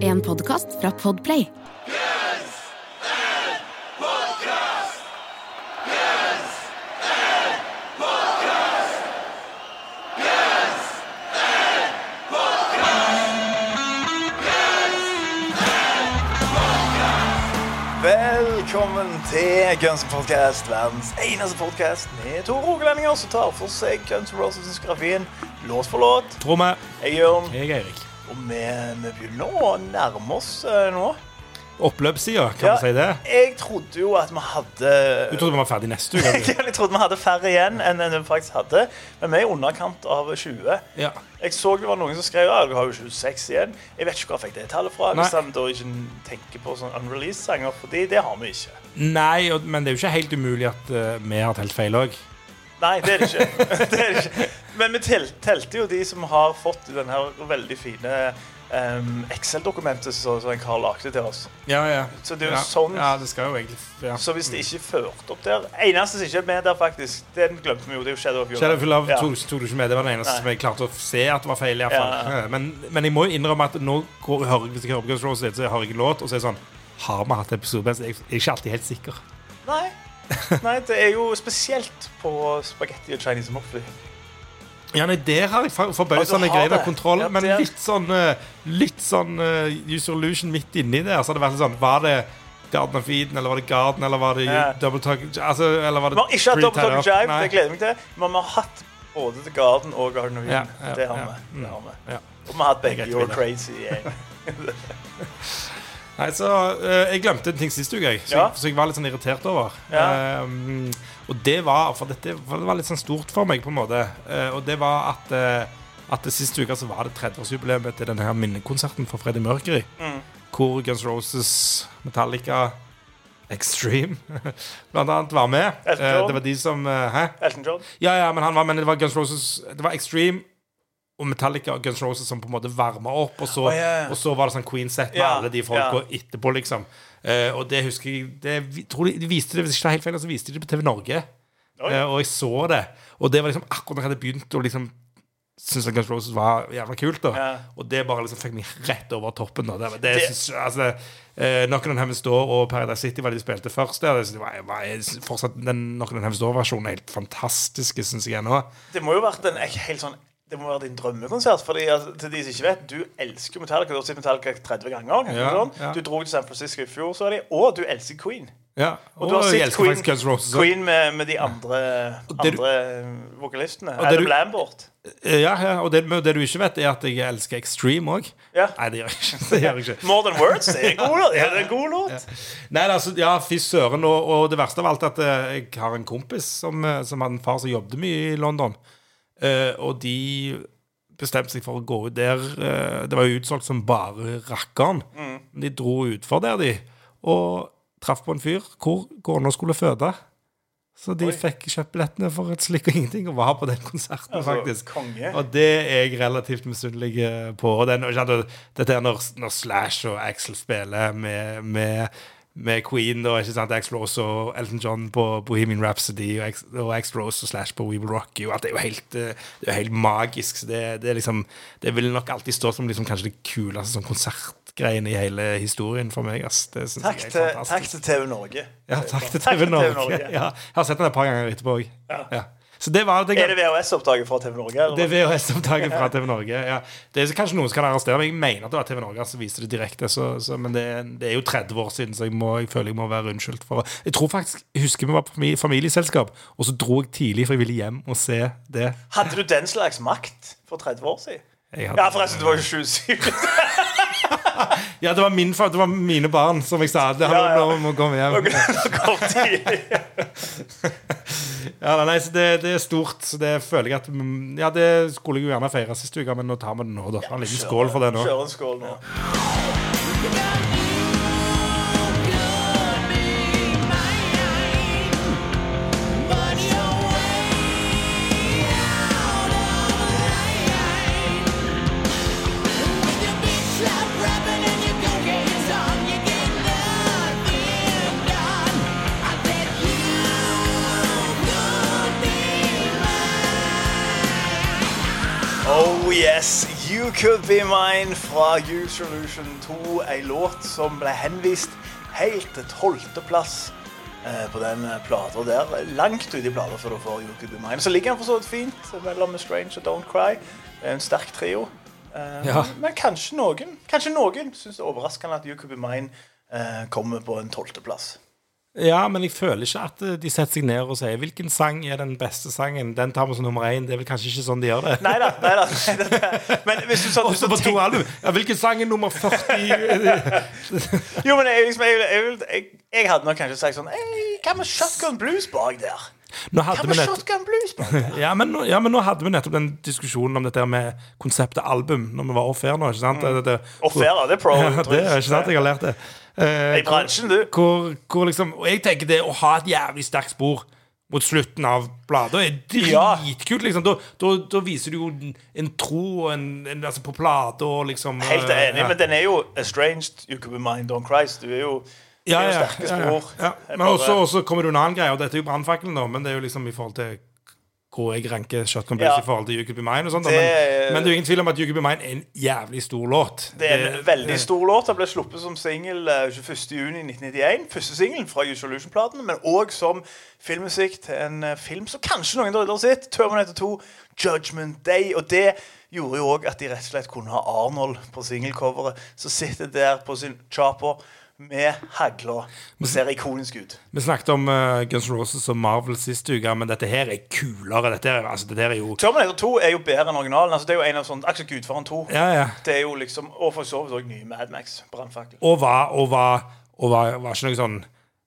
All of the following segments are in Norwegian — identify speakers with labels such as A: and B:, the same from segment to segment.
A: En podkast fra Podplay.
B: Velkommen til Guns N' Podcast, verdens eneste podcast med to rogalendinger som tar for seg Guns N' Roses-diskografien låt for låt.
C: Tromme.
B: Jeg er Jørn,
C: Jeg er Eirik.
B: Og vi, vi begynner å nærme oss eh, nå.
C: Oppløpssida, kan
B: Ja,
C: vi si det?
B: Jeg trodde jo at vi hadde
C: Du trodde vi var ferdig neste uke? du?
B: Jeg trodde vi hadde færre igjen enn enn vi faktisk hadde, men vi er i underkant av 20.
C: Ja.
B: Jeg så det var noen som skrev at du har jo 26 igjen. Jeg vet ikke hvor jeg fikk det tallet fra. Hvis
C: Nei.
B: han da ikke tenker på sånn unreleased-sanger, fordi det har vi ikke.
C: Nei, og- men det er jo ikke helt umulig at eh, vi har telt feil òg.
B: Nei, det er det ikke. det er det ikke. Men vi tel telte jo de som har fått den her veldig fine um, Excel-dokumentet som en kar lagde til oss.
C: Ja, ja.
B: Så det er jo
C: ja.
B: sånn-
C: Ja, det skal jo egentlig ja.
B: Så hvis det ikke førte opp der Eneste som ikke er med der, faktisk, den glemte vi jo. Det er jo Shadow of Your
C: Shadow of Love
B: Ja.
C: tok, tok du ikke med. Det var den eneste
B: Nei.
C: som jeg klarte å se at var feil. i hvert fall.
B: Ja.
C: Eh, Men, men jeg må jo innrømme at nå går, hører, hvis jeg hører på Guns Roses, så hører jeg låt, og så er det sånn Har vi hatt episode? Jeg er ikke alltid helt sikker.
B: Nei. Nei, det er jo spesielt på spagetti og Chinese muffley.
C: Ja, nei, Der har jeg forbausende greid av kontroll,
B: Ja,
C: men
B: er-
C: litt sånn eh, Litt sånn uh, user illusion midt inni der. Så hadde det vært sånn Var det Garden of Eden, eller var det Garden, eller var det
B: Ja.
C: Double Talk altså, Eller var det
B: Vi har ikke hatt Double
C: Talk
B: Jive,
C: Nei.
B: det gleder jeg meg til. Men vi har hatt både The Garden og Garden of Eden.
C: Ja,
B: det har vi. Det har vi.
C: Ja.
B: Og vi har hatt begge You're Crazy.
C: Nei, så eh, Jeg glemte en ting sist uke, jeg, så,
B: Ja.
C: jeg, så jeg var litt sånn irritert over.
B: Ja.
C: Um, og det var For dette for det var litt sånn stort for meg, på en måte. Eh, og det var at uh, At det siste uke så var det 30-årsjubileet til denne her minnekonserten for Freddie Mercury.
B: Mm.
C: Hvor Guns Roses, Metallica, Extreme blant annet var med.
B: Elton
C: Eh,
B: John.
C: det var de som eh, Hæ?
B: Elton John.
C: Ja, ja, men han var Men det var Guns Roses Det var Extreme og Metallica og Guns Roses som på en måte varma opp, og så,
B: oh, ja.
C: og så var det sånn Queen-sett med
B: yeah.
C: alle de folka
B: yeah.
C: etterpå, liksom. Uh, og det husker jeg det, tror de, de viste det, Hvis ikke det er helt feil, så viste de det på TV Norge.
B: Oi.
C: uh, og jeg så det. Og det var liksom akkurat da jeg hadde begynt å liksom synes at Guns Roses var jævla kult. da
B: Ja.
C: Og det bare liksom fikk meg rett over toppen. da Det, det,
B: Det-
C: synes, altså, uh, Knock on Heaven's Door og Paradise City var de spilte først. Der. Det var, var, fortsatt Den Knock on Heaven's Door-versjonen er helt fantastisk, syns jeg ennå.
B: Det må jo ha vært en helt sånn det må være din drømmekonsert. Fordi altså, til de som ikke vet, Du elsker Metallica. Du har sett Metallica 30 ganger.
C: Ja,
B: sånn.
C: ja.
B: Du dro til San Francisco i fjor, så er de, og du elsker Queen.
C: Ja,
B: Og
C: og,
B: du har sett Queen. Queen med, med de andre,
C: andre du-
B: vokalistene. Adam Lambert.
C: Ja, ja, og det, det du ikke vet, er at jeg elsker Extreme òg. Nei, det gjør jeg ikke. Det gjør jeg ikke.
B: More Than Words. Det er en god låt. Ja, det er en god låt.
C: Nei, altså, ja, fy søren. Og, og det verste av alt er at eh, jeg har en kompis som, eh, som hadde en far som jobbet mye i London. Eh, og de bestemte seg for å gå ut der. eh, det var jo utsolgt som bare rakkeren.
B: Mm.
C: De dro utfor der, de. Og traff på en fyr hvor kona skulle føde. Så de
B: Oi.
C: fikk kjøpt billettene for et slikk og ingenting og var på den konserten,
B: Altså,
C: faktisk.
B: konge.
C: Og det er jeg relativt misunnelig eh, på. Og den, dette er når, når Slash og Axel spiller med, med, med Queen og ikke sant, X-Rose og Elton John på Bohemian Rhapsody og, X-Rose og Slash på We Will Rock You. Alt det er jo helt, eh, det er helt magisk. Så det, det, er liksom, det vil nok alltid stå som liksom kanskje det kuleste sånn konsertgreiene i hele historien for meg. Ass. Det synes
B: Takk
C: jeg er
B: til,
C: helt
B: takk til TV Norge.
C: Ja, takk til
B: Takk
C: TV
B: til
C: Norge.
B: TV Norge.
C: Ja, jeg har sett den et par ganger etterpå òg.
B: Ja.
C: Ja. Så det var det,
B: Er det VHS-opptaket fra TV Norge? Eller?
C: det er VHS-opptaket fra TV Norge. Ja. Det er kanskje noen som kan arrestere meg. Jeg mener at det var TV Norge som viste det direkte. Så, så, men det, det er jo 30 år siden, så jeg, må, jeg føler jeg må være unnskyldt for Jeg tror faktisk, jeg husker vi var på famili- familieselskap, og så dro jeg tidlig, for jeg ville hjem og se det.
B: Hadde du den slags makt for 30 år siden?
C: Hadde-
B: Ja, forresten, du var jo 27.
C: Ja, det var, min, det var mine barn, som jeg sa. Det,
B: Ja, ja.
C: Nå må komme hjem.
B: Kom tidlig.
C: Ja, nei, så det, det er stort. Så det føler jeg at mm, Ja, det skulle jeg jo gjerne feire sist uke, men nå tar vi det nå, da. En liten skål for det nå.
B: Kjør en skål nå. Yes, you Could Be Mine fra Use Solution 2. Ei låt som ble henvist helt til tolvteplass eh, på den eh, plata der. Langt ute i plata før du får You Could Be Mine. Så ligger den for så vidt fint mellom Strange og Don't Cry. En sterk trio. Eh,
C: Ja.
B: Men kanskje noen Kanskje noen syns det er overraskende at You Could Be Mine kommer på en tolvteplass.
C: Ja, men jeg føler ikke at eh, de setter seg ned og sier hvilken sang er den beste sangen. Den tar vi som nummer én. Det er vel kanskje ikke sånn de gjør det.
B: Nei da. nei da. Men hvis du sånn
C: Også på to album. Ja, hvilken sang er nummer 40?
B: Jo, men jeg, liksom, jeg, jeg, jeg hadde nok kanskje sagt sånn Hva med Shotgun Blues bak der?
C: Nå hadde vi.
B: Shotgun Blues?
C: Ja men, nå, ja, men nå hadde vi nettopp den diskusjonen om dette her med konseptet album når vi var off-air nå. ikke sant? Det- det-
B: Off-air, det er pro.
C: Ja, det er ikke sant, jeg har lært det. Eh,
B: I bransjen, du.
C: hvor, hvor liksom, og jeg tenker det å ha et jævlig sterkt spor mot slutten av bladet er dritkult. Liksom. Da, da, da viser du jo en, tro en, en, altså på plate og liksom
B: Helt
C: eh,
B: enig,
C: ja.
B: men den er jo estranged. You could be mine, don't cry. Du er jo
C: ja, ja, ja, ja, ja. Men også, også kommer det en annen greie, og dette er jo brannfakkelen, da, men det er jo liksom i forhold til hvor jeg ranker Shotgun Blues
B: Ja.
C: i forhold til You Could Be Mine. og sånt.
B: Det-
C: men, men det er jo ingen tvil om at You Could Be Mine er en jævlig stor låt.
B: Det er en veldig stor låt. Den ble sluppet som singel eh, 21.6.1991. Første singelen fra Usual Solution-platen, men òg som filmmusikk til en eh, film som kanskje noen der ute har sett. Terminator 2, Judgment Day. Og det gjorde jo òg at de rett og slett kunne ha Arnold på singelcoveret. Så sitter der på sin chopper med hagla Det ser ikonisk ut.
C: Vi snakket om uh, Guns N' Roses og Marvel sist uke, men dette her er kulere. Dette, er, altså, dette her er jo
B: Terminator 2 er jo bedre enn originalen. Altså, det er jo en av sånne, Akkurat Gudfaren 2.
C: Ja, ja.
B: Det er jo liksom, Og for så vidt òg nye Mad Max. Brannfakkel.
C: Og var, og var, og var, var ikke noe sånn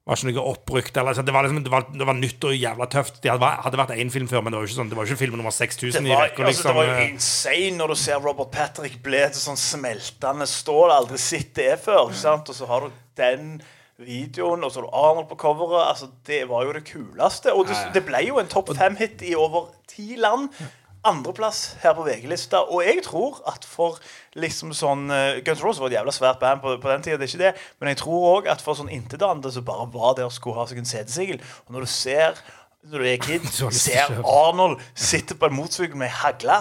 C: var ikke noe oppbrukt. Eller, altså, det, var liksom, det, var, det var nytt og jævla tøft. Det hadde, hadde vært én film før, men det var jo ikke sånn Det var jo ikke film nummer 6000
B: Det
C: i
B: var,
C: rekka.
B: altså, det
C: Liksom.
B: var jo insane når du ser Robert Patrick ble til sånn smeltende stål. Aldri sett det før. sant? Og så har du den videoen, og så har du Arnold på coveret. altså Det var jo det kuleste. Og det, det ble jo en topp fem-hit i over ti land. Andreplass her på VG-lista. Og jeg tror at for liksom sånn uh, Guns Roses var et jævla svært band på, på den tida, det er ikke det. Men jeg tror òg at for sånn intetanende som bare var der og skulle ha seg en CD-singel Og når du ser når du er kid,
C: å
B: ser. Arnold sitte på en motorsykkel med hagle,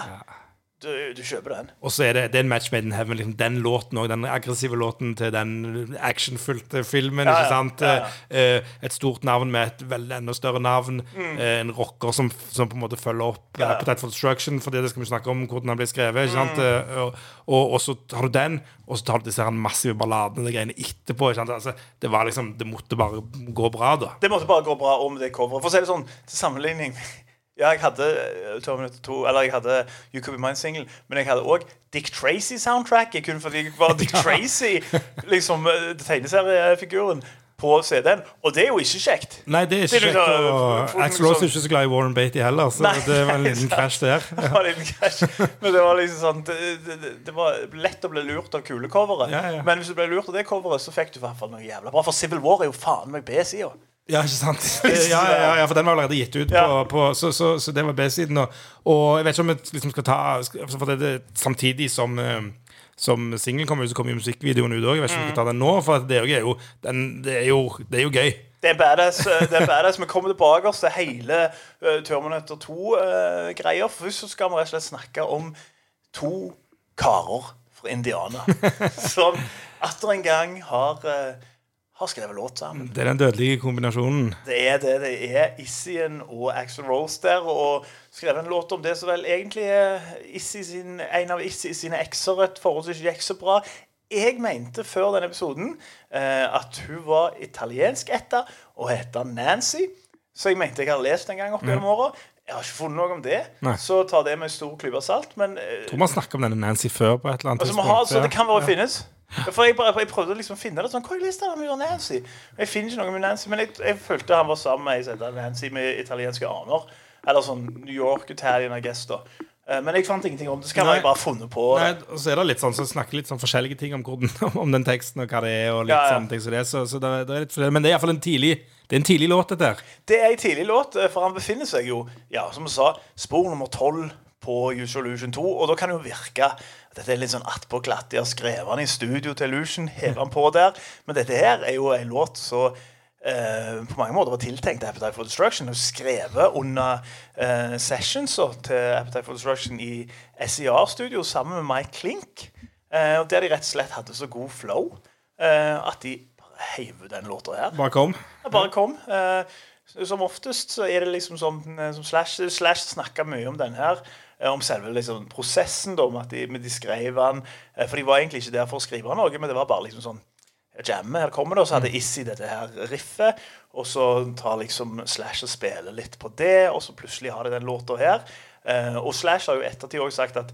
B: du, du kjøper den.
C: Og så er det, det er en match made in heaven. Liksom, den låten også, den aggressive låten til den actionfylte filmen.
B: Ja,
C: ikke sant?
B: ja,
C: Eh, et stort navn med et veldig enda større navn.
B: Mm.
C: Eh, en rocker som, som på en måte følger opp ja. Appetite for Destruction, for det skal vi snakke om hvordan den blir skrevet. Ikke sant?
B: Mm.
C: Eh, og, og, og så har du den, og så tar du disse massive balladene og greiene etterpå. Ikke sant? Altså, det var liksom, det måtte bare gå bra, da.
B: Det måtte bare gå bra om det coveret. For å si det sånn, til sammenligning Ja, jeg hadde to minutter to, eller jeg hadde You Could Be Mine-singel, men jeg hadde òg Dick Tracy-soundtrack. Jeg kunne fordi jeg var Dick Tracy, liksom eh, tegneseriefiguren, på CD-en. Og det er jo ikke kjekt.
C: Nei, det er
B: Det
C: ikke
B: er
C: kjekt.
B: liksom-
C: Og
B: folk
C: Axel Rose er
B: liksom-
C: ikke så glad i Warren Beatty heller, så
B: Nei,
C: det var en liten
B: crash
C: krasj der.
B: Det var en liten krasj. Men det var liksom sånn det, det, det var lett å bli lurt av kulecoveret.
C: Ja, ja.
B: Men hvis du ble lurt av det coveret, så fikk du i hvert fall noe jævla bra. For Civil War er jo faen meg B-sida.
C: Ja, ikke sant? Ja, ja, ja, for den var allerede gitt ut. På, på, så, så, så det var B-siden. Og, og jeg vet ikke om vi liksom skal ta For det, det, Samtidig som eh, som singelen kommer ut, så kommer jo musikkvideoen ut òg. Jeg vet ikke om vi skal ta den nå, for det er jo, den, det er jo, det er jo gøy.
B: Det er badass. eh, Det er badass. Vi kommer tilbake oss til hele uh, Terminator 2-greia. Uh, først så skal vi rett og slett snakke om to karer fra Indiana som atter en gang har, eh, har skrevet låt sammen.
C: Det er den dødelige kombinasjonen.
B: Det er det. Det er Issien og Axel Rose der. Og skrevet en låt om det som vel egentlig er Issy sin, en av Issy sine ekser. Et forhold som ikke gikk så bra. Jeg mente før denne episoden eh, at hun var italiensk etta og heter Nancy. Så jeg mente jeg hadde lest en gang opp gjennom åra. Jeg har ikke funnet noe om det,
C: Nei.
B: så ta det med en stor klype salt. Men eh,
C: Jeg tror man snakker om denne Nancy før på et eller annet
B: Altså, så det kan være
C: Ja.
B: finnes. For jeg, bare, jeg prøvde liksom å finne det sånn, Hva har jeg lest med Nancy? Jeg finner ikke noe med Nancy, men jeg, jeg følte han var sammen med ei Nancy med italienske aner. Eller sånn New York-Italian, I guess. da Eh, Men jeg fant ingenting om det. Så kan jeg bare funnet på
C: Nei, og så er det litt sånn, så snakker litt sånn forskjellige ting om, hvordan, om den teksten og hva det er. og litt
B: Ja, ja.
C: sånne ting så det, så, så det, det er litt forskjellig. Men det er iallfall en tidlig Det er en tidlig låt, dette her.
B: Det er en tidlig låt, eh, for han befinner seg jo, ja, som vi sa, spor nummer tolv på Use Illusion 2. Og da kan det jo virke at dette er litt sånn attpåklatt. De har skrevet den i studio til Illusion, hevet den på der. Men dette her er jo en låt så eh, på mange måter var tiltenkt Appetite for Destruction, og skrevet under eh, sessionsa til Appetite for Destruction i SIR-studio sammen med Mike Klink. Eh, og Der de rett og slett hadde så god flow eh, at de heiv den låta her.
C: Bare kom.
B: Ja, bare kom. Eh, som oftest så er det liksom som, eh, som Slash, Slash snakker mye om den her. Eh, Om selve liksom, prosessen, da, om at de, de skrev den. Eh, For de var egentlig ikke der for å skrive noe, men det var bare liksom sånn jamme. Her kommer det, og så hadde Issy dette her riffet. Og så tar liksom Slash og spiller litt på det, og så plutselig har de den låta her. Eh, og Slash har jo ettertid også sagt at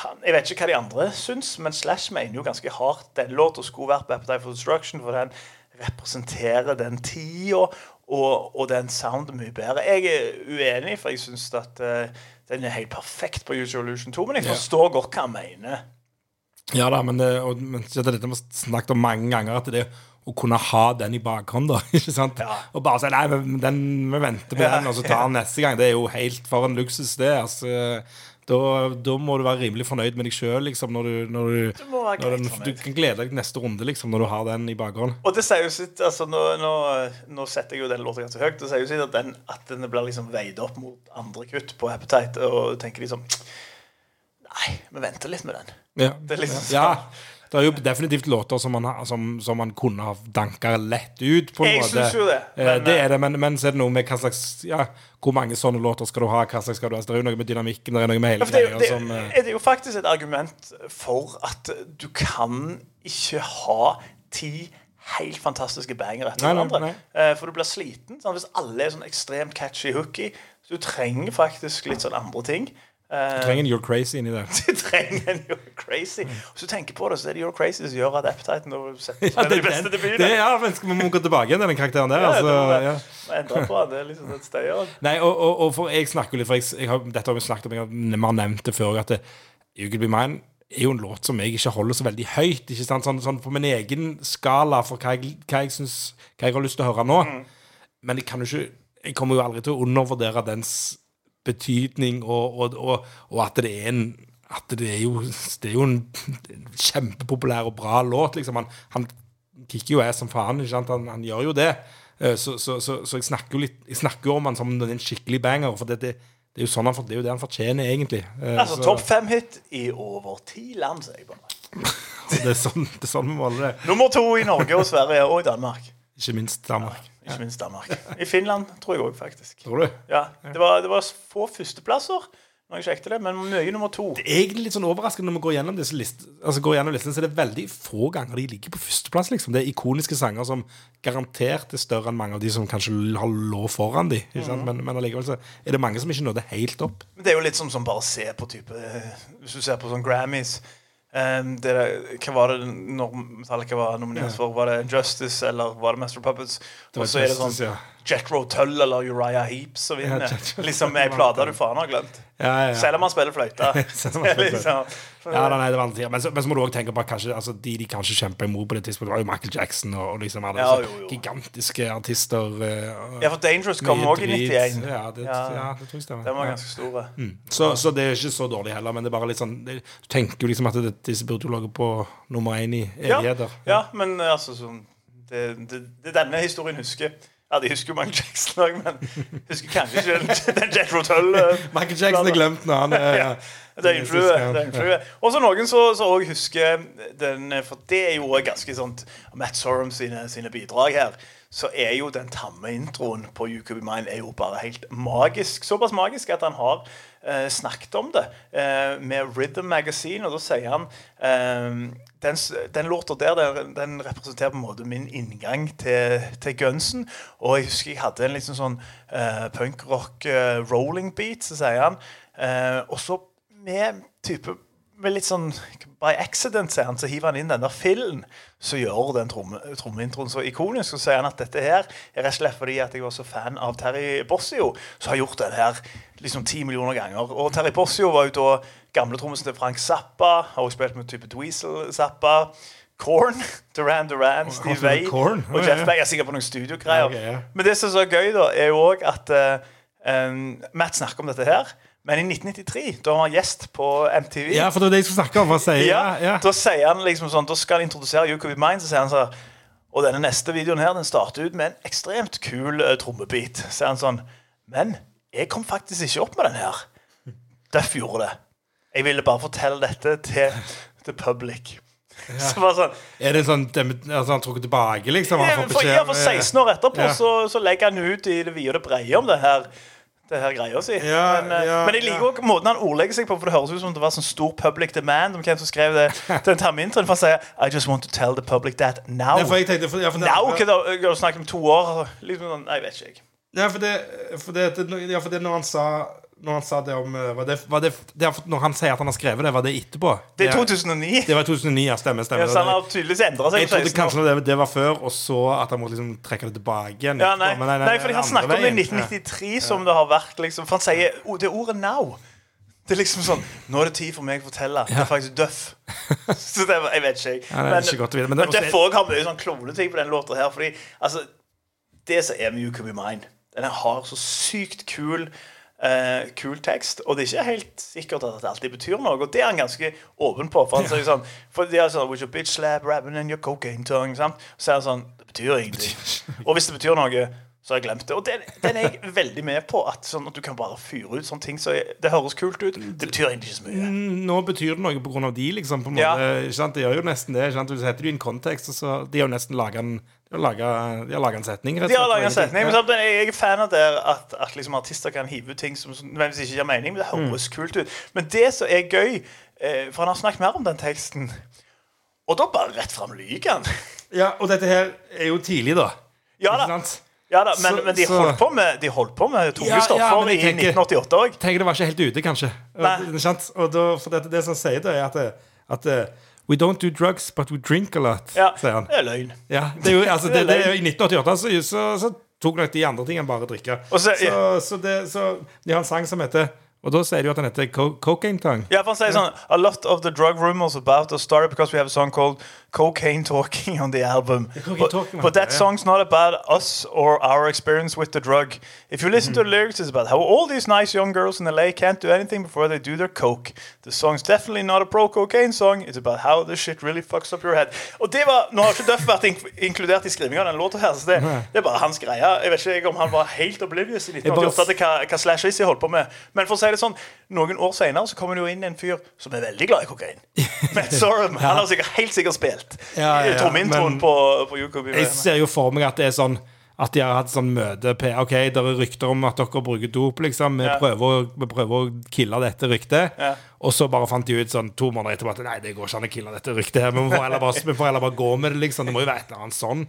B: han, Jeg vet ikke hva de andre syns, men Slash mener jo ganske hardt den låta skulle vært på Appetite for Destruction, for den representerer den tida og, og den sounden mye bedre. Jeg er uenig, for jeg syns at uh, den er helt perfekt på Your Illusion 2, men jeg
C: Ja.
B: forstår godt hva han mener.
C: Ja da, men, det, og, men dette har vi snakket om mange ganger, at det å kunne ha den i bakhånd, da. ikke sant?
B: Ja.
C: Og bare si nei, men den, vi venter på
B: Ja,
C: den, og så tar den neste gang. Det er jo helt for en luksus, det. altså da, da må du være rimelig fornøyd med deg sjøl, liksom, når du, når du,
B: Du
C: når du, du kan glede deg neste runde, liksom, når du har den i bakhånd.
B: Og det sier jo sitt altså nå, nå, nå setter jeg jo den låta ganske høyt. Det sier jo sitt at den, at den blir liksom veid opp mot andre kutt på Appetite. Og tenker liksom Nei, vi venter litt med den.
C: Ja.
B: Det er liksom
C: ja. Det er jo definitivt låter som man, har- som, som man kunne ha danka lett ut. på en
B: Jeg
C: måte.
B: jo det,
C: Eh,
B: men,
C: det er det, men, men så er det noe med hva slags Ja, hvor mange sånne låter skal du ha? Hva slags skal du ha? Så Det er jo noe med dynamikken. Det er noe med hele
B: det, det,
C: som eh,
B: er det jo faktisk et argument for at du kan ikke ha ti helt fantastiske banger etter hverandre. Eh, For du blir sliten sant? hvis alle er sånn ekstremt catchy hooky. Så du trenger faktisk litt sånn andre ting. Eh,
C: Du trenger en You're Crazy inni der.
B: Du trenger en You're Crazy. Hvis du tenker på det, så er det You're Crazy som gjør at Appetite nå setter
C: Ja,
B: ja,
C: det,
B: beste debuten.
C: det, ja, men vi må gå tilbake igjen til den karakteren der.
B: Ja,
C: altså,
B: det
C: ja.
B: endre på det. Det liksom et støyer.
C: Nei, og, og, og for jeg snakker litt For jeg, jeg har, dette har vi snakket om, jeg har, nevnt det før, at det, You Could Be Mine er jo en låt som jeg ikke holder så veldig høyt. Ikke sant? Sånn, sånn på min egen skala for hva jeg, hva, jeg synes, hva jeg har lyst til å høre nå. Men jeg kan jo ikke Jeg kommer jo aldri til å undervurdere dens betydning, og, og, og, og at det er en at det er jo, det er jo en kjempepopulær og bra låt. Liksom. Han, han kicker jo jeg som faen. Ikke sant? Han, han gjør jo det. Eh, Så, så, så, så jeg snakker jo litt Jeg snakker om han som en skikkelig banger. For det, det, det er jo sånn han, det er jo det han fortjener, egentlig. Eh,
B: Altså
C: så-
B: topp fem-hit i over ti land, sier jeg bare.
C: det, er sånn, det er sånn vi måler det.
B: Nummer to i Norge og Sverige og i Danmark.
C: Ikke minst Danmark.
B: Ikke minst Danmark. I Finland tror jeg òg, faktisk.
C: Tror du?
B: Ja, det var, det var få førsteplasser når jeg sjekket det, men mye nummer to.
C: Det er egentlig litt sånn overraskende når vi går gjennom disse list, altså går gjennom listene, så er det veldig få ganger de ligger på førsteplass. liksom. Det er ikoniske sanger som garantert er større enn mange av de som kanskje har lå foran de. Sant? Men, men allikevel så er det mange som ikke nådde helt opp.
B: Men Det er jo litt som, som bare se på type eh, Hvis du ser på sånn Grammys eh, det der, Hva var det når Metallica var nominert for? Var det Justice eller var det Master Puppets?
C: var
B: Og så er det sånn
C: ja.
B: Jethro Tull eller Uriah Heap som vinner.
C: Ja,
B: liksom ei plate du faen har glemt.
C: Ja, ja.
B: Selv om han spiller fløyte. Liksom.
C: Ja, nei, det var alltid, men, så, men så må du også tenke på at kanskje altså, de de kanskje kjempa imot på det tidspunktet, var jo Michael Jackson og, og liksom alle
B: Ja, jo, jo.
C: gigantiske artister. eh, og
B: Ja, for Dangerous kom òg i 91.
C: Ja, det,
B: Ja.
C: det tror jeg stemmer.
B: Den var ganske store.
C: Så, så det er ikke så dårlig heller, men det er bare litt sånn Du tenker jo liksom at det, disse burde jo ligge på nummer én i evigheter.
B: ja, men eh, altså sånn det, det, det denne historien husker. Ja, de husker jo Michael Jackson òg, men husker kanskje ikke den, Jet Rotel. Eh,
C: Michael Jackson er glemt når han er
B: Ja, det er er influe. Og så noen som òg husker den For det er jo ganske sånt Matt Sorum sine, sine bidrag her. Så er jo den tamme introen på You Could Be Mine er jo bare helt magisk. Såpass magisk at han har eh, snakket om det eh, med Rhythm Magazine, og da sier han eh, den, den låta der den, representerer på en måte min inngang til, til gunsen. Og jeg husker jeg hadde en litt sånn, uh, eh, punkrock eh, rolling beat, så sier han. Uh, og så med type med litt sånn By accident, sier han, så hiver han inn den der fillen som gjør den tromme- trommeintroen så ikonisk. Så sier han at dette her er rett og slett fordi at jeg var så fan av Terry Bossio, som har gjort den her liksom ti millioner ganger. Og Terry Bossio var jo da gamle trommisen til Frank Zappa, har også spilt med type Dweezil Zappa. Korn, Duran Duran, Steve
C: Way
B: Vai og Jeff. Beck. Jeg er sikkert på noen studiogreier.
C: Okay, ok, ja.
B: Men det som er så gøy, da, er jo òg at uh, um, Matt snakker om dette her. Men i 1993, da han var gjest på MTV
C: Ja, for det var det jeg skulle snakke om. Si, ja, ja.
B: Da sier han liksom sånn Da skal han introdusere You Could Be Mine. Så sier han sånn Og denne neste videoen her, den starter ut med en ekstremt kul uh, trommebit. Så sier han sånn Men jeg kom faktisk ikke opp med den her. Duff gjorde det. Jeg ville bare fortelle dette til the public. Så bare sånn
C: Er det sånn altså, han trukket tilbake, liksom? Han
B: ja,
C: får
B: for, ja, for 16 år etterpå
C: Ja.
B: så, så legger han ut i det vide og det brede om det her, det her greia si.
C: Ja,
B: men, eh,
C: ja,
B: men jeg liker
C: ja.
B: også måten han ordlegger seg på, for det høres ut som det var sånn stor public demand om hvem som skrev det til en termintrinn. For han sier I just want to tell the public that now.
C: Nei, for jeg tenkte, for, ja, for det,
B: Now? Hva da? Jeg om to år. Liksom sånn, Nei, vet ikke jeg.
C: Ja, for det, for det, det, ja, for det når han sa Når han sa det om eh, var det, var det, det, Når han sier at han har skrevet det, var det etterpå?
B: Det er 2009.
C: Det var 2009, ja. Stemmer. stemmer.
B: Ja, så han har tydeligvis endra seg.
C: jeg trodde kanskje det, det var før, og så at han måtte liksom trekke det tilbake igjen.
B: Ja,
C: etterpå.
B: nei,
C: Men
B: nei, fordi han snakker om det i
C: veien.
B: 1993 som det har vært. liksom For han sier oh, det ordet 'now'. Det er liksom sånn Nå er det tid for meg å fortelle. Det er faktisk Duff. Så det, jeg vet ikke, jeg.
C: Ja, det er ikke godt men
B: men, Duff òg har mye sånn kloneting på den låta her. Fordi altså Det som er med You Could Be Mine Den har så sykt kul eh, Kul tekst, og det er ikke helt sikkert at det alltid betyr noe. Og det er han ganske åpen på. For han sier sånn For de er sånn With your bitch slap, rapping in your cocaine tongue. Sant? Så er han sånn Det betyr ingenting. Og hvis det betyr noe, så har jeg glemt det. Og den, den er jeg veldig med på. At, sånn at du kan bare fyre ut sånne ting. Så jeg- det høres kult ut. Det betyr egentlig ikke så mye.
C: Nå betyr det noe på grunn av de, liksom. På en
B: Ja.
C: måte, ikke sant? Det gjør jo nesten det. Ikke sant? Du setter det i en kontekst, og så De har jo nesten laga en De har laget en setning. rett
B: De har laget en setning, men samtidig, jeg er fan av det at, at liksom artister kan hive ut ting som nødvendigvis ikke gir mening, men det høres kult ut. Men det som er gøy, eh, for han har snakket mer om den teksten, og da bare rett fram lyver han.
C: Ja, og dette her er jo tidlig, da.
B: Ja da. Ja da, men,
C: Så-
B: men de holdt på med, de holdt på med tunge
C: Ja,
B: stoffer
C: ja,
B: i
C: tenker-
B: 1988 òg.
C: Tenker det var ikke helt ute, kanskje.
B: Nei.
C: Og, og da, for det, det som sier det, er at, at eh, We don't do drugs, but we drink a lot,
B: Ja,
C: sier han.
B: det er løgn.
C: Ja, det er jo, altså,
B: Det
C: det, er
B: løgn.
C: I 1988 så, så, så tok nok de andre tingene bare drikke.
B: Så-
C: så, så, det, så de har en sang som heter Og da sier du jo at den heter Co Cocaine Tongue.
B: Ja, for han sier sånn A lot of the drug rumors about us started because we have a song called Cocaine Talking on the album. But,
C: Talking,
B: but that song's not about us or our experience with the drug. If you listen to the
C: Mm-hmm.
B: lyrics, it's about how all these nice young girls in LA can't do anything before they do their coke. The song's definitely not a pro-cocaine song. It's about how this shit really fucks up your head. Og det var, Nå har ikke Duff vært in inkludert i skrivinga av den låta her, så det, det er bare hans greie. Jeg vet ikke om han var helt oblivious i
C: Jeg bare-
B: 1988 til hva, hva Slash Rizzy holdt på med. Men for å si det sånn, noen år senere så kommer det jo inn en fyr som er veldig glad i kokain. Matt Sorum. Han har sikkert, helt sikkert spilt
C: Ja, ja, ja,
B: trommeintroen på, på UKB.
C: Jeg ser jo for meg at det er sånn at de har hatt sånn møte på OK, det er rykter om at dere bruker dop, liksom. Vi,
B: Ja.
C: prøver, vi prøver å kille dette ryktet.
B: Ja.
C: Og så bare fant de ut sånn to måneder etterpå at nei, det går ikke an å kille dette ryktet. her Vi får heller bare, får heller bare gå med det, liksom. Det må jo være et eller annet sånn.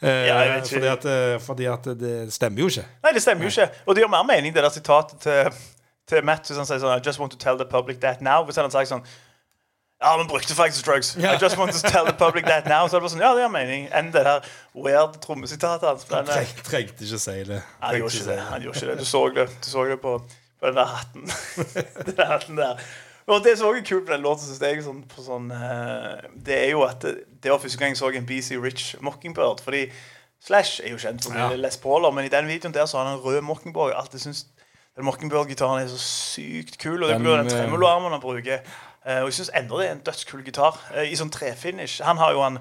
C: Eh,
B: Ja,
C: fordi, at, eh, fordi at det stemmer jo ikke.
B: Nei, det stemmer jo ikke. Og det gjør mer mening, det der sitatet til, til Matt. Hvis han sier sånn I just want to tell the public that now. Hvis han hadde sagt sånn Ja, vi brukte faktisk drugs.
C: Yeah.
B: I just want to tell the public that now. Så det var sånn, ja, det gir mening. Enn det der weird trommesitatet hans. Han eh,
C: trengte ikke si det.
B: Han gjorde ikke det. Han gjorde ikke det. Du så det, du så det på, på den der hatten. den der hatten der. Og det som også er kult med den låten, synes jeg, sånn, på sånn, eh, det er jo at det, det var første gang jeg så en BC Rich Mockingbird. Fordi Slash er jo kjent for
C: Ja.
B: Les Pauler, men i den videoen der så har han en rød Mockingbird. Alltid den Mockingbird-gitaren er så sykt kul. Og det er av den
C: eh,
B: tremoloarmen han bruker. Uh, og jeg syns enda det er en dødskul gitar. Uh, I sånn trefinish. Han har jo han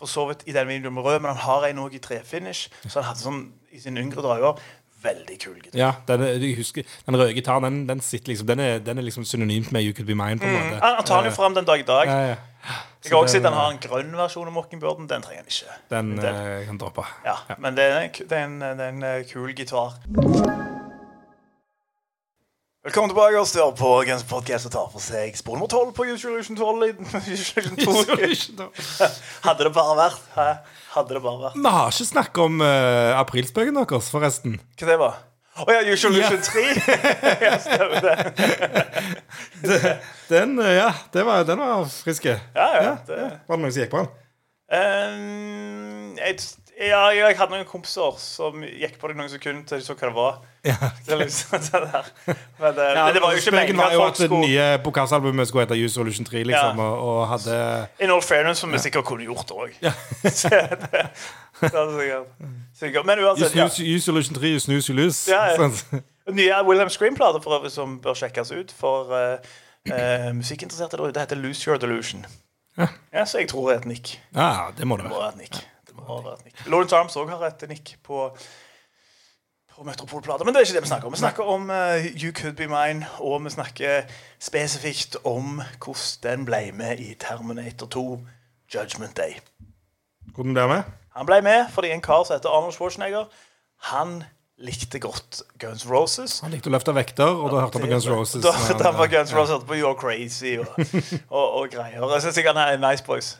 B: for så vidt i den videoen med rød, men han har en òg i trefinish. Så han hadde sånn i sine yngre dager veldig kul gitar.
C: Ja, den, jeg husker, den røde gitaren den, den, sitter liksom, den, er, den er liksom synonymt med You Could Be Mine. på en måte.
B: Han, han tar den jo fram den dag i dag.
C: Ja, ja.
B: Jeg har også sett han har en grønn versjon av Mockingbirden. Den trenger han ikke.
C: Den
B: Den-
C: kan droppe.
B: ja, Men det er, en, det er en, det er en kul gitar. Velkommen tilbake og stør på Guns Podcast og tar for seg spor nummer 12 på Resolution 12. i- Resolution 2. Hadde det bare vært. Hæ? Hadde det bare vært.
C: Vi har ikke snakket om uh, aprilspøken deres, forresten.
B: Hva det var Å ja, Resolution 3. ja, stemmer det.
C: Den, eh, ja, det var, den var friske.
B: Ja, ja, det.
C: Var det noen som gikk på den?
B: Um, jeg, ja, jeg hadde noen kompiser som gikk på det noen sekunder til de så hva det var.
C: Ja.
B: Det, er liksom, det, der. Men, det, men det var jo ikke meningen
C: var
B: at folk
C: at det nye Bokas-albumet skulle hete Use Solution 3, liksom,
B: Ja.
C: og, og hadde
B: In all fairness, som vi sikkert kunne gjort òg.
C: Ja.
B: sikkert. Men uansett, ja.
C: Use Solution 3, you snooze, you lose.
B: Ja, ja.
C: Sånn.
B: Nye William Scream-plater for øvrig som bør sjekkes ut for uh, uh, musikkinteresserte. der ute. Det heter Lose Your Delusion.
C: Ja.
B: Ja, Så jeg tror det er et nikk.
C: Ja, det må det
B: Det må
C: være.
B: være et nikk. Må være et nikk. Lawrence Arms òg har et nikk på på Metropolplater. Men det er ikke det vi snakker om. Vi snakker om uh, You Could Be Mine, og vi snakker spesifikt om hvordan den ble med i Terminator 2 Judgment Day.
C: Hvordan ble han med?
B: Han ble med fordi en kar som heter Arnold Schwarzenegger, han likte godt Guns Roses.
C: Han likte å løfte vekter, og da hørte han på Guns Roses.
B: Da hørte han på Guns Roses, hørte på You're Crazy og, og, og greier. Jeg syns han er nice boys.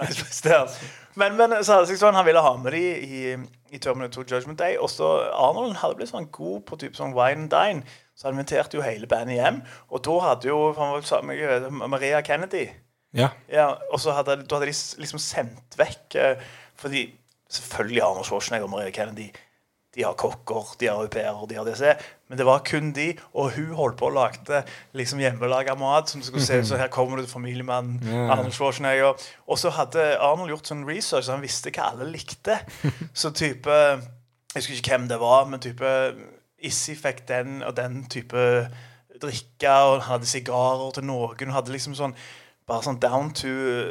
B: Nice boys der. Men, men så hadde sånn, han ville ha med de i, i Terminator 2 Judgment Day. Og så Arnold hadde blitt sånn god på type sånn wine and dine, så han inviterte jo hele bandet hjem. Og da hadde jo sammen med vet, Maria Kennedy
C: Ja.
B: ja, og så hadde, hadde de liksom sendt vekk eh, Fordi selvfølgelig Arnold Schwarzenegger og Maria Kennedy De har kokker, de har au pairer, de har DC. Men det var kun de, og hun holdt på og lagde liksom hjemmelaga mat. Som det skulle se ut som her kommer det familiemannen Arnold Schwarzenegger. Og så hadde Arnold gjort sånn research, så han visste hva alle likte. Så type Jeg husker ikke hvem det var, men type Issi fikk den og den type drikke, og han hadde sigarer til noen. Hun hadde liksom sånn bare sånn down to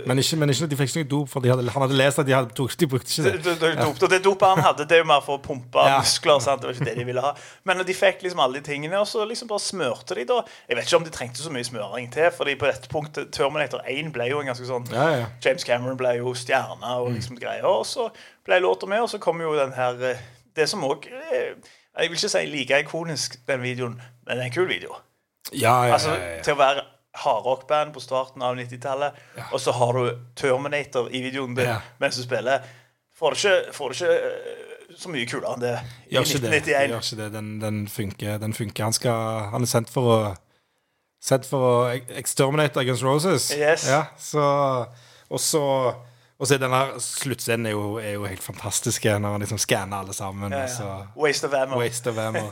C: Men ikke, men ikke, de fikk noe dop, for de hadde, han hadde lest at de, hadde, de brukte ikke
B: det,
C: det.
B: det, det, dop, og det dopet han hadde, det er jo mer for å pumpe
C: Ja.
B: muskler. Sant? Det var ikke det de ville ha. Men de fikk liksom alle de tingene, og så liksom bare smørte de da. Jeg vet ikke om de trengte så mye smøring til, Fordi på dette punktet Terminator 1 ble jo en ganske sånn
C: Ja, ja.
B: James Cameron ble jo stjerne
C: Mm.
B: og liksom greier. Og så ble låta med, og så kom jo den her eh, Det som òg Jeg vil ikke si like ikonisk, den videoen, men det er en kul video.
C: Ja, ja, ja, altså,
B: Til å være hardrockband på starten av 90-tallet, og så har du Terminator i videoen din
C: Ja.
B: mens du spiller, får du ikke, får du ikke eh, så mye kulere enn det i
C: Gjør ikke det.
B: 1991.
C: Gjør ikke det. Den, den, funker, den funker. Han, skal, han er sendt for å Sendt for å exterminate Against Roses.
B: Yes.
C: Ja, så Og så og så denne sluttscenen er er jo helt fantastisk når han liksom skanner alle sammen.
B: Ja,
C: ja. så.
B: Waste of ammo.
C: Waste of ammo.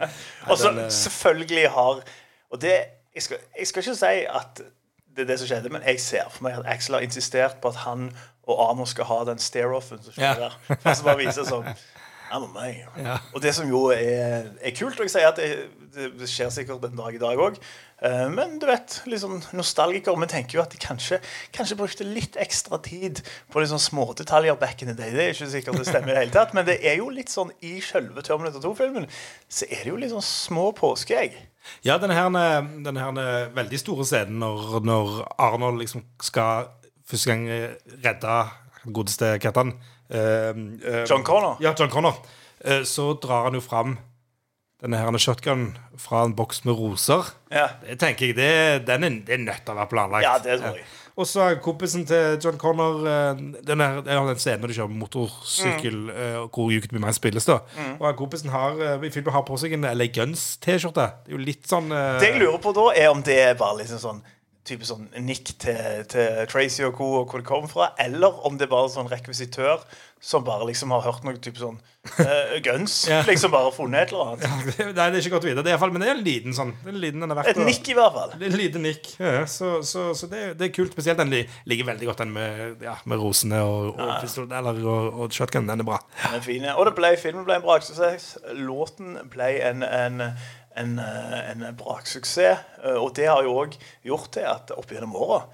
B: Og så selvfølgelig har Og det jeg skal, jeg skal ikke si at det er det som skjedde, men jeg ser for meg at Axel har insistert på at han og Amor skal ha den stare-offen som skjer
C: Ja.
B: der. For bare vise sånn A man.
C: Ja.
B: Og det som jo er, er kult, og jeg sier at det, det, skjer sikkert en dag i dag òg, men du vet, liksom nostalgikere Vi tenker jo at de kanskje, kanskje brukte litt ekstra tid på liksom smådetaljer back in the day. Det er ikke sikkert det stemmer i det hele tatt, men det er jo litt sånn i selve Terminator 2-filmen så er det jo litt sånn små påskeegg.
C: Ja, denne her, veldig store scenen når, når Arnold liksom skal første gang eh, redde godeste Hva heter han? Eh, eh,
B: John Connor.
C: Ja, John Connor. Eh, så drar han jo fram denne her shotgunen fra en boks med roser.
B: Ja,
C: Det tenker jeg, det, den er, det er nødt til å være planlagt.
B: ja det tror jeg.
C: Og så er kompisen til John Connor eh, den, er, den scenen når de kjører motorsykkel,
B: Mm.
C: eh, hvor You Could Be Mine spilles. da Og kompisen har i filmen har på seg en LA Guns-T-skjorte. Det er jo litt sånn uh...
B: Det jeg lurer på da, er om det er bare liksom sånn type sånn nikk til, til Tracy og co. og hvor det kom fra, eller om det er bare sånn rekvisitør som bare liksom har hørt noe type sånn uh, guns.
C: Ja.
B: Liksom bare funnet et eller annet.
C: Nei, det er ikke godt å vite. Det er men det er en liten sånn. Det en liten, den er verdt
B: Et nikk, i hvert fall.
C: En liten nikk. Ja, så så, så det, det er kult. Spesielt den ligger veldig godt, den med, ja, med rosene og, og, pistol, eller, og, og shotgun. Den er bra.
B: Den er fin. Og det ble, filmen ble en bra braksuksess. Låten ble en, en, en, eh, en braksuksess. eh, Og det har jo òg gjort til at opp gjennom åra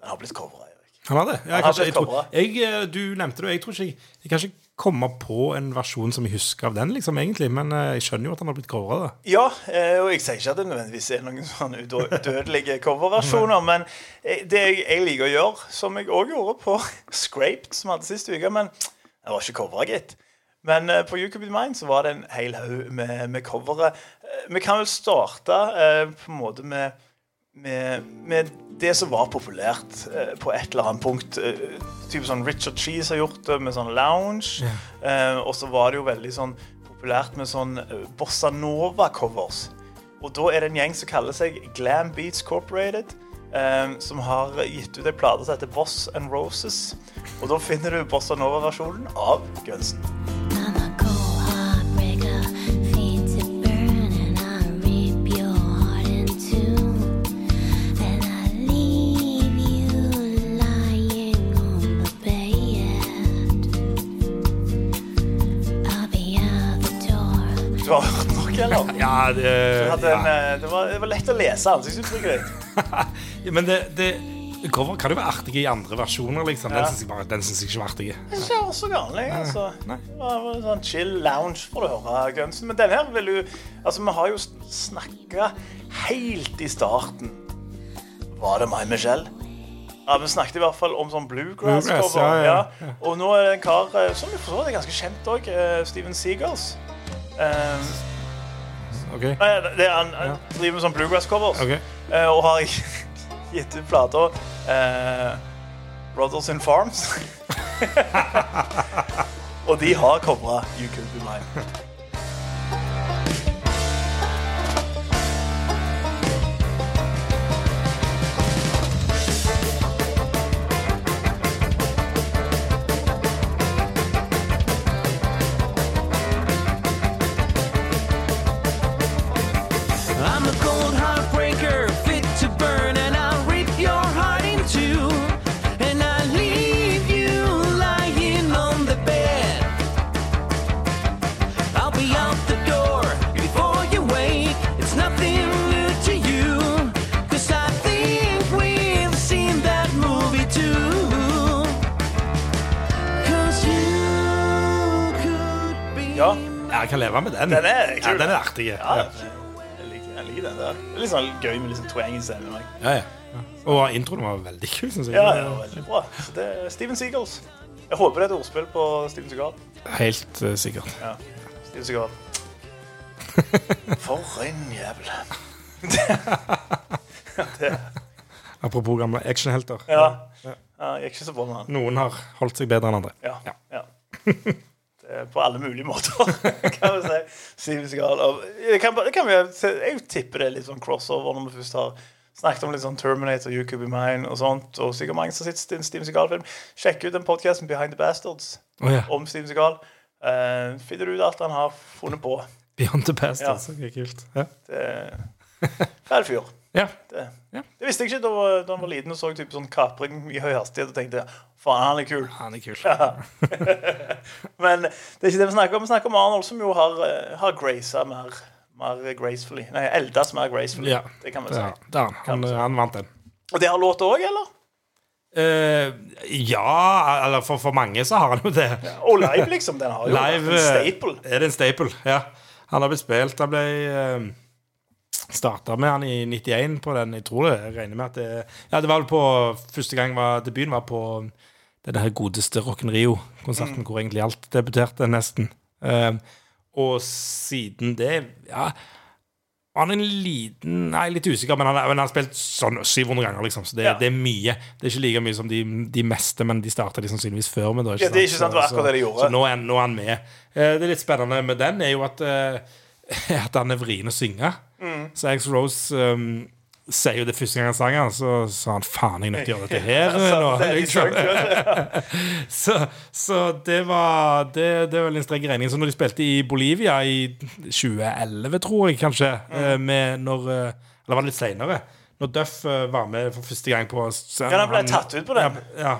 B: den har blitt covra.
C: Han har det.
B: Har
C: kanskje, jeg tror, jeg, eh, du nevnte det, jeg tror ikke jeg, jeg kan ikke komme på en versjon som jeg husker av den, liksom, egentlig. Men jeg skjønner jo at han har blitt covra.
B: Ja, og jeg sier ikke at det nødvendigvis er noen sånn udødelige coverversjoner, men det jeg, jeg liker å gjøre, som jeg òg gjorde på Scraped, som hadde sist uke Men det var ikke covra, gitt. Men eh, på You Could Be Mine så var det en hel haug med, med covere. Eh, vi kan vel starte eh, på en måte med, med, med det som var populært eh, på et eller annet punkt. Eh, typ sånn Richard Cheese har gjort det med sånn lounge. Eh, og så var det jo veldig sånn populært med sånn eh, bossa nova-covers. Og da er det en gjeng som kaller seg Glam Beats Corporated. Eh, som har gitt ut ei plate som heter Boss and Roses. Og da finner du bossa nova-versjonen av Gunsen.
D: I'm a cold heartbreaker, feet to burn, and I rip your heart in two. Then I leave you lying on the bed. I'll be out the door.
B: Du har hørt noe, eller?
C: Ja, det,
B: ja. en, eh, det, var, det var lett å lese ansiktsuttrykket ditt.
C: Ja, Men det, det Cover kan jo være artig i andre versjoner, liksom. Den syns jeg, bare- den synes jeg ikke var artig.
B: Det er ikke så galt, altså.
C: Nei.
B: Det var en sånn chill lounge for å høre Gunsen. Men denne her vil jo Altså, vi har jo snakka helt i starten Var det meg, Michelle? Ja, Vi snakket i hvert fall om sånn
C: Bluegrass,
B: bluegrass-cover.
C: ja,
B: Ja,
C: ja,
B: Og nå er det en kar eh, som så forstår er ganske kjent òg, Steven Seagulls. Um,
C: OK?
B: det er han han driver med sånn bluegrass-covers.
C: ok
B: Eh, og har gitt ut plata eh, Brothers in Farms. og de har covra You Could Be Mine.
C: Leve med den.
B: Den er kul.
C: Ja, den er artig.
B: Ja,
C: Ja,
B: jeg liker, jeg liker den der. Det er litt sånn gøy med litt sånn twang i scenen.
C: ja. ja. Og introen var veldig kul, syns jeg.
B: Ja, ja, veldig bra. Så det er Steven Seagulls. Jeg håper det er et ordspill på Steven Seagal.
C: Helt uh, sikkert.
B: Ja, Steven Seagal. For en jævel. det,
C: Apropos gamle actionhelter.
B: ja. ja, gikk ikke så bra med han.
C: Noen har holdt seg bedre enn andre.
B: Ja. ja. Er på alle mulige måter, kan vi si. Det kan, kan vi, jeg tipper det er litt sånn crossover når vi først har snakket om litt sånn Terminator, You Could Be Mine og sånt. Og sikkert mange som sitter i en Steven Seagal-film. Sjekk ut den podkasten Behind the Bastards
C: oh, ja.
B: om Steven Seagal. Uh, finner du ut alt han har funnet på.
C: Beyond the Bastards.
B: Ja.
C: Okay, Det kult. Ja.
B: Det er Fæl fyr.
C: Ja.
B: Det,
C: Ja.
B: det visste jeg ikke da, da han var liten og så typ sånn kapring i høy hastighet og tenkte faen, han er kul.
C: Han er kul.
B: Men det er ikke det vi snakker om. Vi snakker om Arnold, som jo har, eh, har graca mer, mer gracefully. Nei, eldes mer gracefully.
C: Ja.
B: Det kan vi si.
C: Ja, han, han, vant den.
B: Og det har låt òg, eller?
C: Uh, ja, eller for, for mange så har han jo det.
B: Og live, liksom. Den har jo
C: Live
B: en
C: eh,
B: staple.
C: Er det en staple? Ja. Han har blitt spilt. Han ble uh, starta med han i 91 på den. Jeg tror det. Jeg regner med at det Ja, det var vel på Første gang var, debuten var på den her godeste Rocken Rio-konserten, hvor egentlig alt debuterte, nesten. Uh, og siden det Ja, han er en liten Nei, litt usikker, men han, han har spilt sånn 700 ganger, liksom. Så det,
B: Ja.
C: det er mye. Det er ikke like mye som de, de meste, men de starta de sannsynligvis før med. Da,
B: Ja, det er ikke sant, det var akkurat det de gjorde.
C: Så nå er, nå er han med. Uh, det litt spennende med den er jo at, uh, at han er vrien å synge.
B: Mm.
C: Så X Rose um, sier jo det første gang han sang den, så sa han faen, jeg er nødt til å gjøre dette her nå.
B: Det
C: Liksom. Så, så det var Det, det var en strek regning. Så når de spilte i Bolivia i 2011, tror jeg kanskje,
B: Mm.
C: eh, med når eh, Eller var det litt seinere? Når Duff eh, var med for første gang på
B: Ja, han ble tatt ut på den.
C: Ja. ja.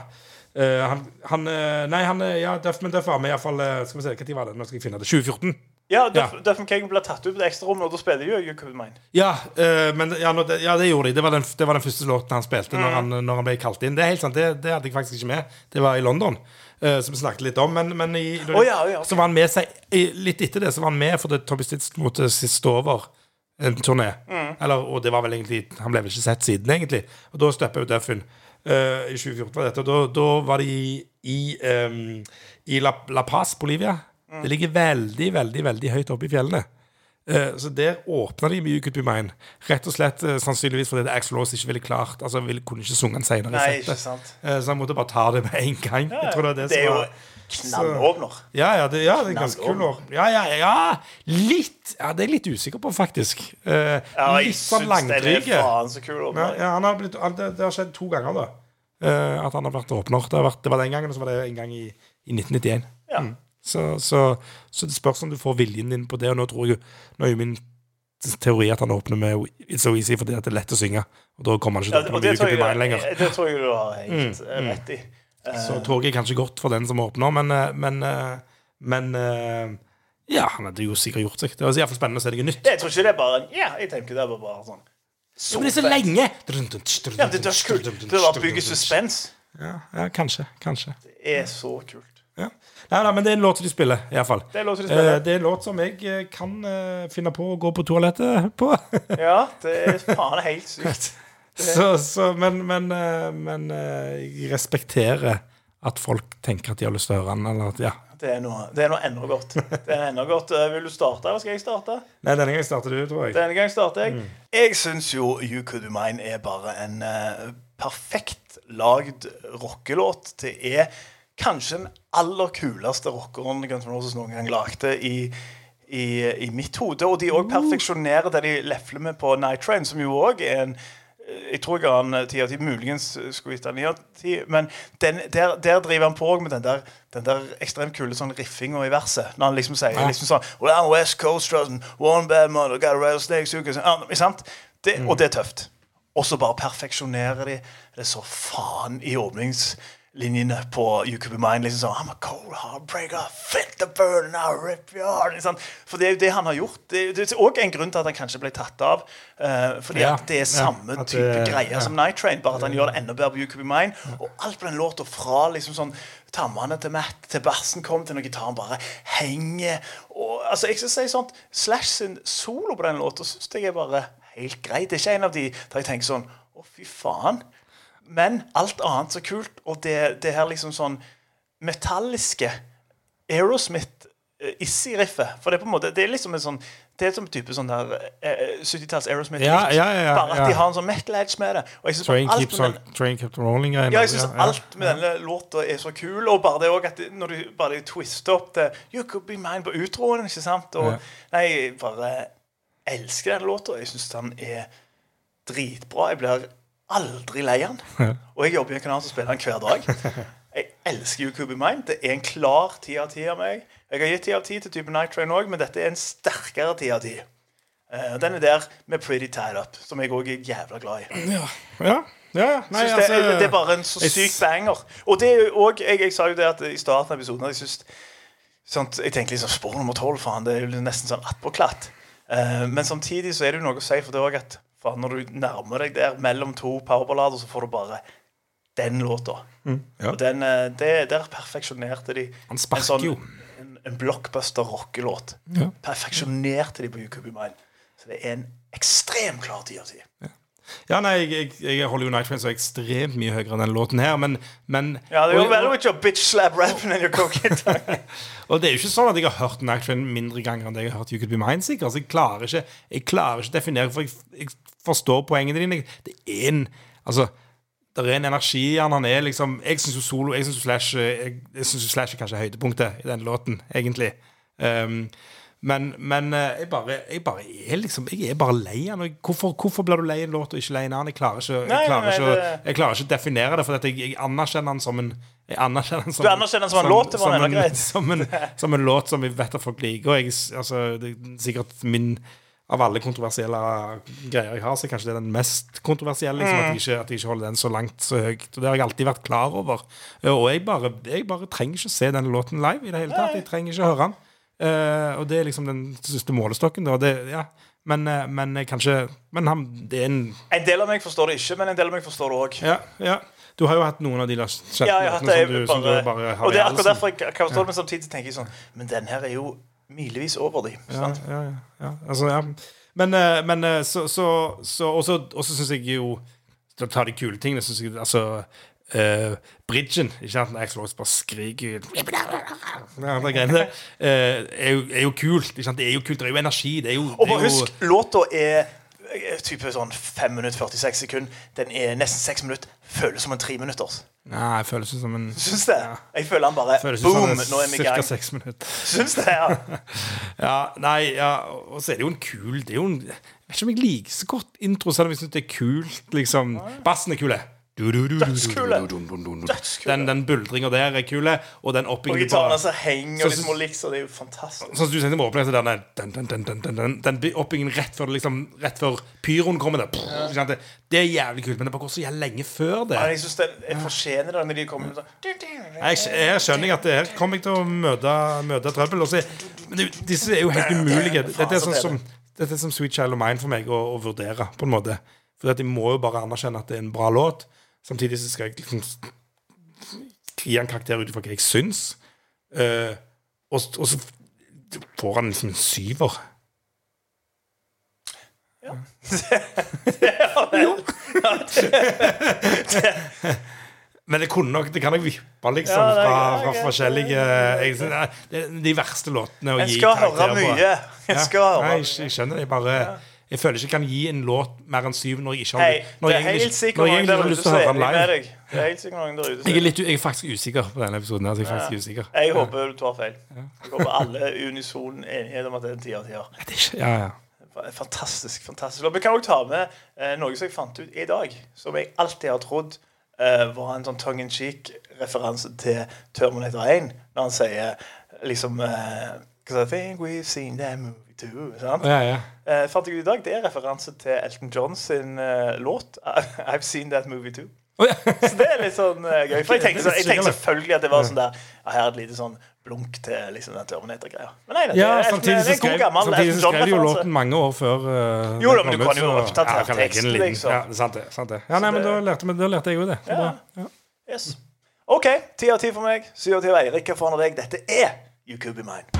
C: Uh, han, han Nei, han Ja, Duff, men Duff var med iallfall Skal vi se, når var det? Nå skal jeg finne det. 2014.
B: Ja, Duff, Duff King ble tatt ut på det ekstrarommet, og da spiller jo You Could Mine.
C: Ja, eh, men, ja, nå, ja, det gjorde de. Det var den, det var den første låten han spilte
B: Mm.
C: når, han, når han ble kalt inn. Det er helt sant, det, det hadde jeg faktisk ikke med. Det var i London, Uh, som vi snakket litt om. Men, men i,
B: oh, ja, ja, okay.
C: så var han med seg i, Litt etter det så var han med fordi Tommy Stitz måtte siste over en turné.
B: Mm.
C: Eller, og det var vel egentlig Han ble vel ikke sett siden, egentlig. Og da steppa jo Duffin. Uh, I 2014 var dette. Og da, da var de i, i, em, i La, La Paz, Bolivia.
B: Mm.
C: Det ligger veldig, veldig veldig høyt oppe i fjellene. Eh, Så der åpna de mye Could Be Mine. Rett og slett eh, sannsynligvis fordi det Axl Rose ikke ville klart Altså ville, kunne ikke sunget den senere.
B: Nei, ikke sant.
C: Eh, Så han måtte bare ta det med en gang. Tror det det,
B: det er jo knallåpner.
C: ja, ja, det, ja, det er ganske kul år. Ja, ja, ja. Litt Ja, det er jeg litt usikker på, faktisk. Eh,
B: Ja,
C: litt sånn langdryge. Ja, ja, han har blitt, han, det, det har skjedd to ganger, da. Eh, at han har vært åpner. Det, har vært, det var den gangen, og så var det en gang i, i 1991.
B: Ja.
C: Mm. Så, så, så det spørs om du får viljen din på det. Og nå tror jeg Nå er jo min teori at han åpner med It's So Easy fordi det er lett å synge. Og da kommer han ikke til å Be Mine lenger.
B: det tror jeg du har helt
C: Mm,
B: eh, rett i.
C: Så toget er kanskje godt for den som åpner, men eh, Men, eh, men eh, ja, han hadde jo sikkert gjort seg. Det var iallfall spennende å se noe nytt.
B: Jeg tror ikke det er bare Ja, jeg tenker det er bare sånn Så
C: men det er så lenge!
B: Ja, det er kult. Det bare bygge suspens.
C: Ja, ja, kanskje. Kanskje.
B: Det er så kult.
C: Ja. Nei, nei, men det er en låt som de spiller, iallfall.
B: Det er låt de spiller.
C: Eh, det er en låt som jeg eh, kan eh, finne på å gå på toalettet på.
B: Ja, det er faen helt sykt.
C: så, så, men men, eh, men jeg respekterer at folk tenker at de har lyst til å høre den. Eller at, ja.
B: Det er noe, det er noe enda godt. Det er enda godt. Vil du starte, eller skal jeg starte?
C: Nei, denne gangen starter du, tror jeg.
B: Denne gang starter jeg. Jeg syns jo You Could You Mine er bare en uh, perfekt lagd rockelåt. Det er kanskje den aller kuleste rockeren Guns N' Roses noen gang lagde i, i, i mitt hode. Og de òg perfeksjonerer det de lefler med på Night Train, som jo òg er en jeg tror jeg ga han ti av ti, muligens skulle gitt han ni av ti. Men den, der, der driver han på med den der, den der ekstremt kule sånn riffinga i verset. Når han liksom sier liksom sånn Well, I'm West Coast one bad mother, got a rattlesnake, you Ja, sant? Det, Og det er tøft. Og så bare perfeksjonerer de det så faen i åpningslinjene på You Could Be Mine. Liksom sånn I'm a cold heartbreaker, fit the burden, I'll rip your heart. liksom. For det er jo det han har gjort. Det, det er òg en grunn til at han kanskje ble tatt av. Uh, fordi
C: Ja,
B: at det er samme
C: ja,
B: type
C: det-
B: greier
C: ja.
B: som Night Train, bare at han gjør det enda bedre på You Could Be Mine. Og alt på den låta fra liksom sånn tammene til Matt til bassen kom til når gitaren bare henger. Og, altså, jeg skal si sånt Slash sin solo på den låta syns jeg er bare helt grei. Det er ikke en av de der jeg tenker sånn Å, fy faen. Men alt annet så kult. Og det, det her liksom sånn metalliske Aerosmith eh. For det er på en måte Det er liksom en sånn Det er som en type sånn der eh, 70-talls Aerosmith.
C: Ja, ja, ja,
B: bare at de har en sånn metal edge med det. Og jeg synes
C: Train
B: alt
C: keeps,
B: den-
C: train rolling
B: ja, jeg alt med denne låta er så kul. Og bare det også at det, når du bare twister opp det You could be mine på utroen, ikke sant? Og. Nei, jeg bare elsker denne låta. Jeg syns den er dritbra. Jeg blir aldri lei den. Og jeg jobber i en kanal som spiller den hver dag. Jeg elsker You Could Be Mine. Det er en klar ti av ti av meg. Jeg har gitt ti av ti til type Night Train òg, men dette er en sterkere ti av ti. Eh, Den er der med Pretty Tied Up, som jeg òg er jævla glad i.
C: Ja, ja. ja. Nei,
B: det,
C: altså,
B: det, er, bare en så syk banger. Og det er jo også, jeg, jeg sa jo det at i starten av episoden at jeg synes, sånt, Jeg tenkte liksom spor nummer tolv, faen. Det er jo nesten sånn attpåklatt. Uh, men samtidig så er det jo noe å si for det òg at faen, når du nærmer deg der mellom to powerballader, så får du bare den låta.
C: Mm, ja.
B: Og den, eh, det, der perfeksjonerte de
C: Han sparker
B: en sånn,
C: jo.
B: En, en blockbuster rockelåt.
C: Ja.
B: Perfeksjonerte de på You Could Be Mine. Så det er en ekstremt klar ti av ti.
C: Ja, nei, jeg, jeg, jeg holder jo Night Train så ekstremt mye høyere enn den låten her, men, men
B: Ja, det er
C: og-
B: vel with your bitch slap rapping and your cocaine.
C: Og det er jo ikke sånn at jeg har hørt Night Train mindre ganger enn det jeg har hørt You Could Be Mine. sikkert. Altså, jeg klarer ikke Jeg klarer ikke definere, for jeg, jeg forstår poengene dine. Det er en Altså, det er en energi i han. Han er liksom Jeg syns jo solo Jeg syns jo Slash Jeg, jeg synes jo Slash er kanskje høydepunktet i den låten, egentlig. Um, men, men eh, jeg, bare, jeg bare er liksom Jeg er bare lei den. Hvorfor, hvorfor blir du lei en låt og ikke lei en annen? Jeg klarer ikke, jeg klarer ikke, jeg klarer ikke å definere det, for jeg, jeg anerkjenner den som en jeg anerkjenner den som,
B: Du anerkjenner den som en låt, Som var
C: som, en, som, en, som en låt som jeg vet at folk liker. Og jeg, altså, det er sikkert min Av alle kontroversielle greier jeg har, så er kanskje det er den mest kontroversielle. Liksom,
B: Mm.
C: at, jeg ikke, at jeg ikke holder den så langt så høyt. Og det har jeg alltid vært klar over. Og jeg bare, jeg bare trenger ikke se den låten live i det hele tatt. Jeg trenger ikke høre den. Uh, og det er liksom den siste målestokken. Da. Det, ja. Men, eh, men kanskje Men han, det er en
B: En del av meg forstår det ikke, men en del av meg forstår det òg.
C: ja, ja. Du har jo hatt noen av de kjente
B: Ja,
C: som, du- som
B: bare,
C: du bare har
B: Og det er akkurat derfor jeg kan forstå det, men samtidig tenker jeg sånn Men den her er jo milevis over de.
C: Ja,
B: sant?
C: ja, ja, ja. Altså, ja. Men, eh, men eh, så, så, så Og så syns jeg jo Da tar de kule tingene, Synes jeg altså uh, Bridgen, ikke sant? Når Rose bare skriker greiene eh, er, jo, er jo kult. Ikke sant? Det er jo kult, det er jo energi. Det er jo,
B: Og bare
C: er
B: husk, låta er eh, type sånn 5 minutter 46 sekunder. Den er nesten 6 minutter. Føles som en 3 minutters.
C: Nei, jeg føles som en
B: Syns det? Jeg føler han bare
C: føles
B: Boom!
C: som en
B: Nå er vi i
C: cirka
B: Ca.
C: seks minutter.
B: Syns det, ja.
C: Ja, nei, ja, og så er det jo en kul Det er jo en Jeg vet ikke om jeg liker så godt intro, selv om jeg syns det er kult. Liksom. Bassen er kule.
B: Dødskule.
C: Den, den buldringa der er kule, og den
B: Og
C: oppbyggingen
B: gitarene
C: på
B: som henger, og de små liksom. Det er jo fantastisk.
C: Sånn som du sendte med åpningen, den, den, den, den, oppbyggingen rett før, liksom, rett før pyroen kommer der. Det, er jævlig kult, men det bare går så jævlig lenge før det.
B: Jeg det er fortjener det når de kommer sånn
C: Jeg, skjønner jeg at her kommer jeg til å møte, møte trøbbel. Men disse er jo helt umulige. Dette er sånn som, dette er som Sweet Child of Mine for meg å, å vurdere, på en måte. For de må jo bare anerkjenne at det er en bra låt. Samtidig så skal jeg liksom gi en karakter ut ifra hva jeg syns. Uh, og, og så får han liksom en syver. Ja. Men det kunne nok Det kan nok vippe, liksom,
B: Ja, det er
C: fra, fra
B: okay.
C: forskjellige jeg, er- det er De verste låtene å gi
B: skal høre
C: karakterer på.
B: mye. En
C: Ja.
B: skal høre
C: Nei, jeg, jeg skjønner det. Jeg bare Jeg føler ikke jeg kan gi en låt mer enn syv når jeg ikke har
B: Hei,
C: når
B: det er
C: jeg egentlig-
B: helt sikkert
C: når jeg egentlig har
B: ute
C: lyst til
B: som
C: å
B: er
C: høre
B: enig
C: den
B: med
C: live.
B: deg. Det er helt sikkert noen der ute
C: Jeg er, litt, jeg er faktisk usikker på denne episoden. her, så jeg er faktisk usikker.
B: Jeg håper du tar feil. Jeg håper alle er unison enighet om at det er en tier.
C: Det er Ja, ja.
B: Fantastisk. fantastisk Og Vi kan også ta med eh, noe som jeg fant ut i dag, som jeg alltid har trodd eh, var en sånn tongue in cheek-referanse til Terminator 1, når han sier liksom eh, 'Cause I think we've seen that movie too'. Sant?
C: ja, ja.
B: Eh, fant jeg ut i dag, Det er referanse til Elton John sin eh, låt 'I've Seen That Movie Too'.
C: Oh, ja.
B: Så det er litt sånn eh, gøy. For jeg tenkte, så, jeg tenkte selvfølgelig at det var sånn der ja, Her er et lite sånn blunk til liksom den Terminator-greia. Men nei, det
C: Ja,
B: er, Elton-
C: samtidig
B: det
C: så skrev,
B: gammel
C: samtidig skrev de jo låten mange år før uh,
B: Jo da, men du kan jo oppdatere
C: ja,
B: teksten, liksom.
C: Ja, sant det. Sant det. Ja, nei, men da lærte, men da lærte jeg jo det.
B: Ja.
C: Ja.
B: Yes. OK. Ti av ti for meg. Syv av ti av Eirik. Hva får han av deg? Dette er You Could Be Mine.